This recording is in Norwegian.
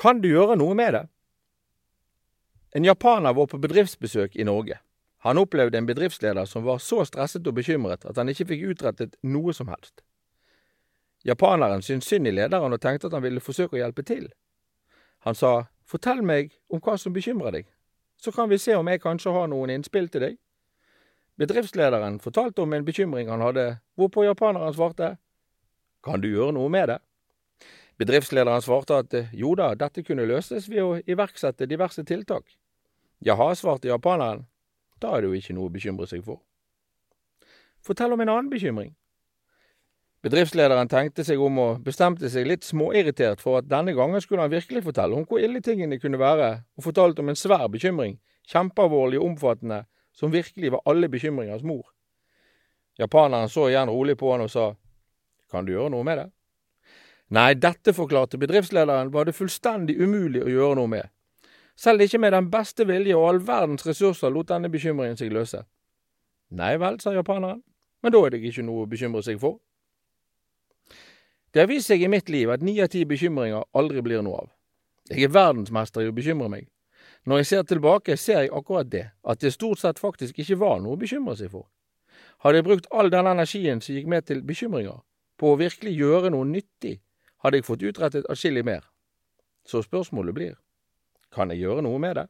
Kan du gjøre noe med det? En japaner var på bedriftsbesøk i Norge. Han opplevde en bedriftsleder som var så stresset og bekymret at han ikke fikk utrettet noe som helst. Japaneren syntes synd i lederen og tenkte at han ville forsøke å hjelpe til. Han sa, Fortell meg om hva som bekymrer deg, så kan vi se om jeg kanskje har noen innspill til deg. Bedriftslederen fortalte om en bekymring han hadde, hvorpå japaneren svarte, Kan du gjøre noe med det? Bedriftslederen svarte at jo da, dette kunne løses ved å iverksette diverse tiltak. Jaha, svarte japaneren, da er det jo ikke noe å bekymre seg for. Fortell om en annen bekymring. Bedriftslederen tenkte seg om og bestemte seg litt småirritert for at denne gangen skulle han virkelig fortelle om hvor ille tingene kunne være, og fortalte om en svær bekymring, kjempealvorlig og omfattende, som virkelig var alle bekymringers mor. Japaneren så igjen rolig på han og sa, Kan du gjøre noe med det? Nei, dette, forklarte bedriftslederen, var det fullstendig umulig å gjøre noe med. Selv ikke med den beste vilje og all verdens ressurser lot denne bekymringen seg løse. Nei vel, sa japaneren, men da er det ikke noe å bekymre seg for. Det har vist seg i mitt liv at ni av ti bekymringer aldri blir noe av. Jeg er verdensmester i å bekymre meg. Når jeg ser tilbake, ser jeg akkurat det, at det stort sett faktisk ikke var noe å bekymre seg for. Hadde jeg brukt all den energien som gikk med til bekymringer, på å virkelig gjøre noe nyttig, hadde jeg fått utrettet atskillig mer. Så spørsmålet blir, kan jeg gjøre noe med det?